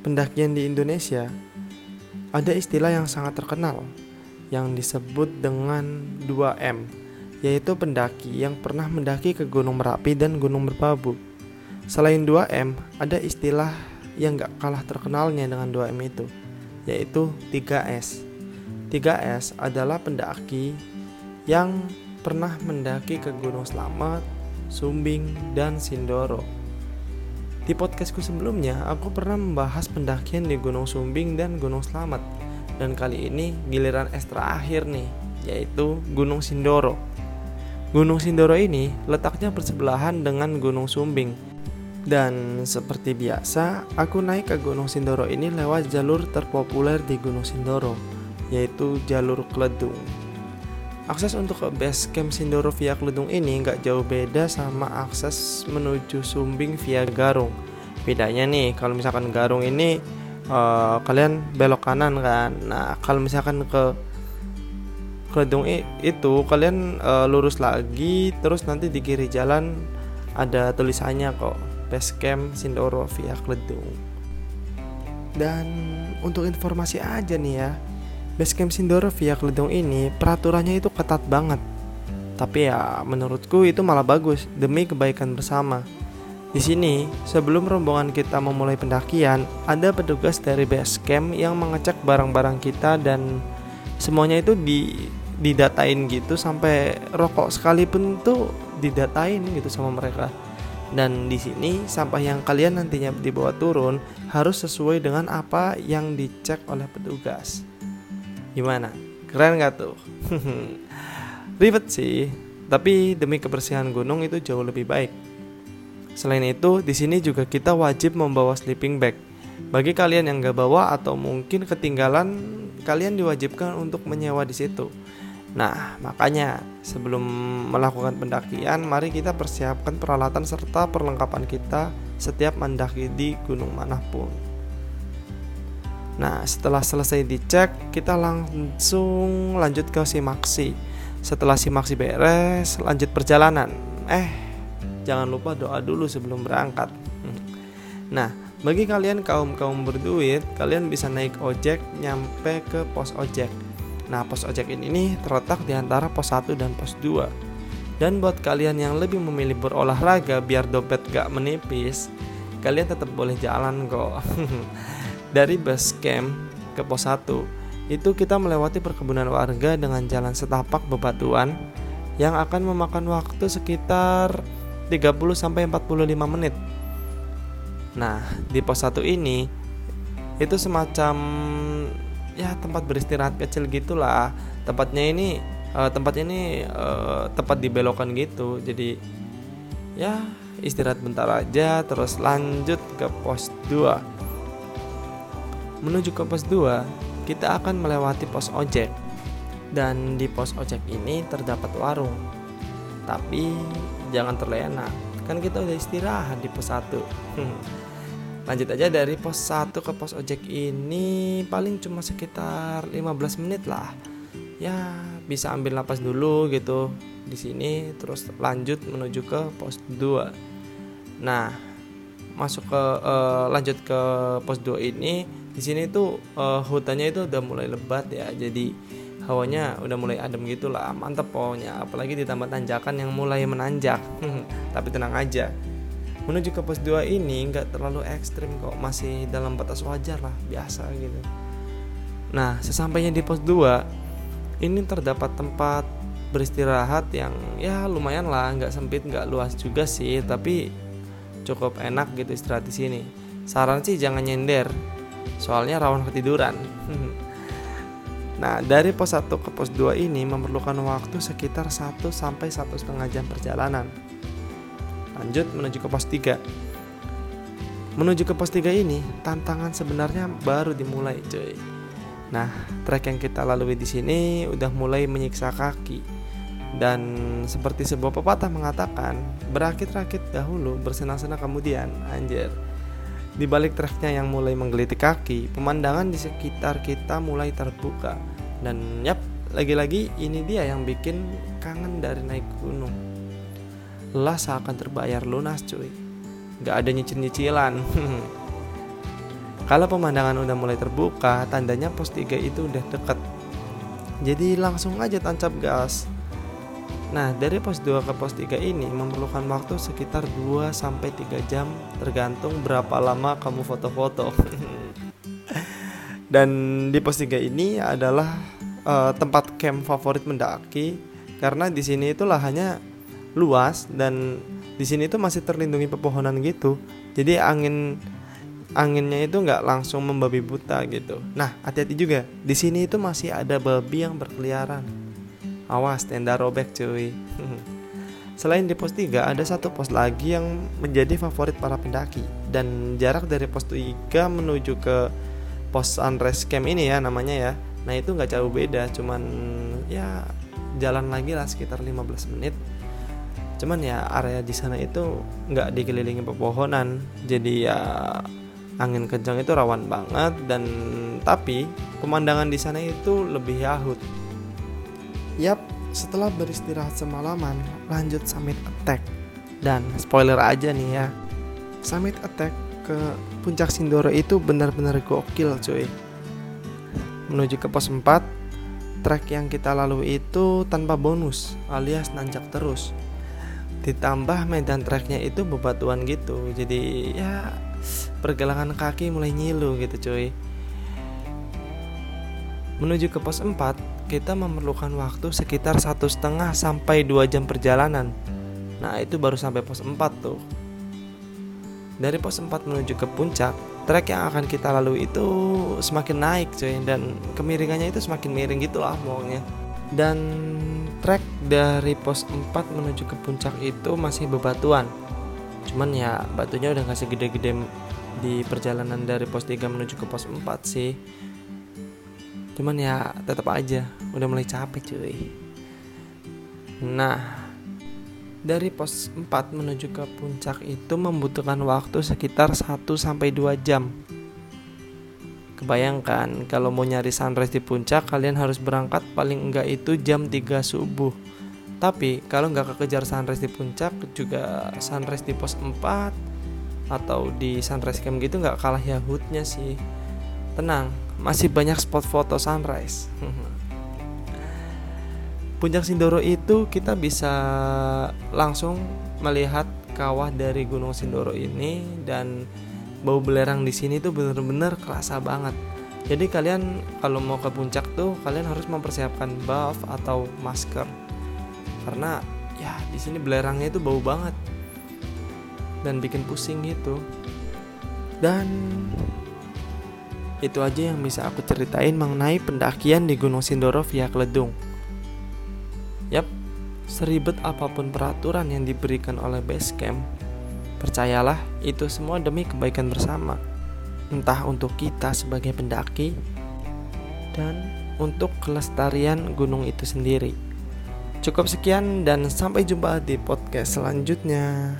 pendakian di Indonesia, ada istilah yang sangat terkenal yang disebut dengan 2M, yaitu pendaki yang pernah mendaki ke Gunung Merapi dan Gunung Merbabu. Selain 2M, ada istilah yang gak kalah terkenalnya dengan 2M itu, yaitu 3S. 3S adalah pendaki yang pernah mendaki ke Gunung Slamet, Sumbing, dan Sindoro. Di podcastku sebelumnya, aku pernah membahas pendakian di Gunung Sumbing dan Gunung Slamet. Dan kali ini giliran es terakhir nih, yaitu Gunung Sindoro. Gunung Sindoro ini letaknya bersebelahan dengan Gunung Sumbing. Dan seperti biasa, aku naik ke Gunung Sindoro ini lewat jalur terpopuler di Gunung Sindoro, yaitu jalur Kledung. Akses untuk ke base camp Sindoro via Kledung ini nggak jauh beda sama akses menuju Sumbing via Garung. Bedanya nih, kalau misalkan Garung ini uh, kalian belok kanan kan. Nah, kalau misalkan ke Kledung itu kalian uh, lurus lagi, terus nanti di kiri jalan ada tulisannya kok base camp Sindoro via Kledung. Dan untuk informasi aja nih ya, Basecamp Sindoro via Kledung ini peraturannya itu ketat banget. Tapi ya menurutku itu malah bagus demi kebaikan bersama. Di sini, sebelum rombongan kita memulai pendakian, ada petugas dari basecamp yang mengecek barang-barang kita dan semuanya itu di didatain gitu sampai rokok sekalipun tuh didatain gitu sama mereka. Dan di sini sampah yang kalian nantinya dibawa turun harus sesuai dengan apa yang dicek oleh petugas. Gimana? Keren gak tuh? Ribet sih, tapi demi kebersihan gunung itu jauh lebih baik. Selain itu, di sini juga kita wajib membawa sleeping bag. Bagi kalian yang gak bawa atau mungkin ketinggalan, kalian diwajibkan untuk menyewa di situ. Nah, makanya sebelum melakukan pendakian, mari kita persiapkan peralatan serta perlengkapan kita setiap mendaki di gunung mana pun. Nah, setelah selesai dicek, kita langsung lanjut ke simaksi. Setelah simaksi beres, lanjut perjalanan. Eh, jangan lupa doa dulu sebelum berangkat. Hmm. Nah, bagi kalian kaum-kaum berduit, kalian bisa naik ojek nyampe ke pos ojek. Nah, pos ojek ini terletak di antara pos 1 dan pos 2. Dan buat kalian yang lebih memilih berolahraga biar dompet gak menipis, kalian tetap boleh jalan kok. Dari base camp ke pos 1 itu kita melewati perkebunan warga dengan jalan setapak bebatuan yang akan memakan waktu sekitar 30 sampai 45 menit. Nah, di pos 1 ini itu semacam ya tempat beristirahat kecil gitulah. Tempatnya ini uh, tempatnya ini uh, tempat dibelokan gitu. Jadi ya istirahat bentar aja terus lanjut ke pos 2 Menuju ke pos 2, kita akan melewati pos ojek. Dan di pos ojek ini terdapat warung. Tapi jangan terlena, kan kita udah istirahat di pos 1. Lanjut aja dari pos 1 ke pos ojek ini paling cuma sekitar 15 menit lah. Ya, bisa ambil napas dulu gitu di sini terus lanjut menuju ke pos 2. Nah, masuk ke uh, lanjut ke pos 2 ini di sini tuh uh, hutannya itu udah mulai lebat ya. Jadi hawanya udah mulai adem gitu lah. Mantep pokoknya. Apalagi ditambah tanjakan yang mulai menanjak. Tapi tenang aja. Menuju ke pos 2 ini nggak terlalu ekstrim kok. Masih dalam batas wajar lah. Biasa gitu. Nah sesampainya di pos 2 ini terdapat tempat beristirahat yang ya lumayan lah. Nggak sempit nggak luas juga sih. Tapi cukup enak gitu istirahat di sini. Saran sih jangan nyender soalnya rawan ketiduran. Nah, dari pos 1 ke pos 2 ini memerlukan waktu sekitar 1 sampai 1,5 jam perjalanan. Lanjut menuju ke pos 3. Menuju ke pos 3 ini, tantangan sebenarnya baru dimulai, cuy. Nah, trek yang kita lalui di sini udah mulai menyiksa kaki. Dan seperti sebuah pepatah mengatakan, berakit-rakit dahulu, bersenang-senang kemudian. Anjir. Di balik treknya yang mulai menggelitik kaki, pemandangan di sekitar kita mulai terbuka. Dan yap, lagi-lagi ini dia yang bikin kangen dari naik gunung. Lelah seakan terbayar lunas cuy. Gak ada nyicil-nyicilan. Kalau pemandangan udah mulai terbuka, tandanya pos 3 itu udah deket. Jadi langsung aja tancap gas. Nah, dari pos 2 ke pos 3 ini memerlukan waktu sekitar 2 sampai 3 jam tergantung berapa lama kamu foto-foto. Dan di pos 3 ini adalah uh, tempat camp favorit mendaki karena di sini itu lahannya luas dan di sini itu masih terlindungi pepohonan gitu. Jadi angin anginnya itu nggak langsung membabi buta gitu. Nah, hati-hati juga. Di sini itu masih ada babi yang berkeliaran. Awas, tenda robek cuy. Selain di pos 3, ada satu pos lagi yang menjadi favorit para pendaki dan jarak dari pos 3 menuju ke pos sunrise camp ini ya namanya ya. Nah, itu nggak jauh beda, cuman ya jalan lagi lah sekitar 15 menit. Cuman ya area di sana itu nggak dikelilingi pepohonan, jadi ya angin kencang itu rawan banget dan tapi pemandangan di sana itu lebih yahut. Yap, setelah beristirahat semalaman, lanjut summit attack. Dan spoiler aja nih ya, summit attack ke puncak Sindoro itu benar-benar gokil cuy. Menuju ke pos 4, trek yang kita lalui itu tanpa bonus alias nanjak terus. Ditambah medan treknya itu bebatuan gitu, jadi ya pergelangan kaki mulai nyilu gitu cuy Menuju ke pos 4, kita memerlukan waktu sekitar satu setengah sampai 2 jam perjalanan. Nah itu baru sampai pos 4 tuh. Dari pos 4 menuju ke puncak, trek yang akan kita lalui itu semakin naik cuy dan kemiringannya itu semakin miring gitu lah maunya. Dan trek dari pos 4 menuju ke puncak itu masih bebatuan. Cuman ya batunya udah gak segede-gede di perjalanan dari pos 3 menuju ke pos 4 sih cuman ya tetap aja udah mulai capek cuy. Nah dari pos 4 menuju ke puncak itu membutuhkan waktu sekitar 1 sampai 2 jam. Kebayangkan kalau mau nyari sunrise di puncak kalian harus berangkat paling enggak itu jam 3 subuh. Tapi kalau nggak kekejar sunrise di puncak juga sunrise di pos 4 atau di sunrise camp gitu nggak kalah yahutnya sih. Tenang masih banyak spot foto sunrise. Puncak Sindoro itu kita bisa langsung melihat kawah dari Gunung Sindoro ini dan bau belerang di sini tuh bener-bener kerasa banget. Jadi kalian kalau mau ke puncak tuh kalian harus mempersiapkan buff atau masker. Karena ya di sini belerangnya itu bau banget dan bikin pusing gitu. Dan itu aja yang bisa aku ceritain mengenai pendakian di Gunung Sindoro via Kledung. Yap, seribet apa pun peraturan yang diberikan oleh base camp, percayalah itu semua demi kebaikan bersama. Entah untuk kita sebagai pendaki dan untuk kelestarian gunung itu sendiri. Cukup sekian dan sampai jumpa di podcast selanjutnya.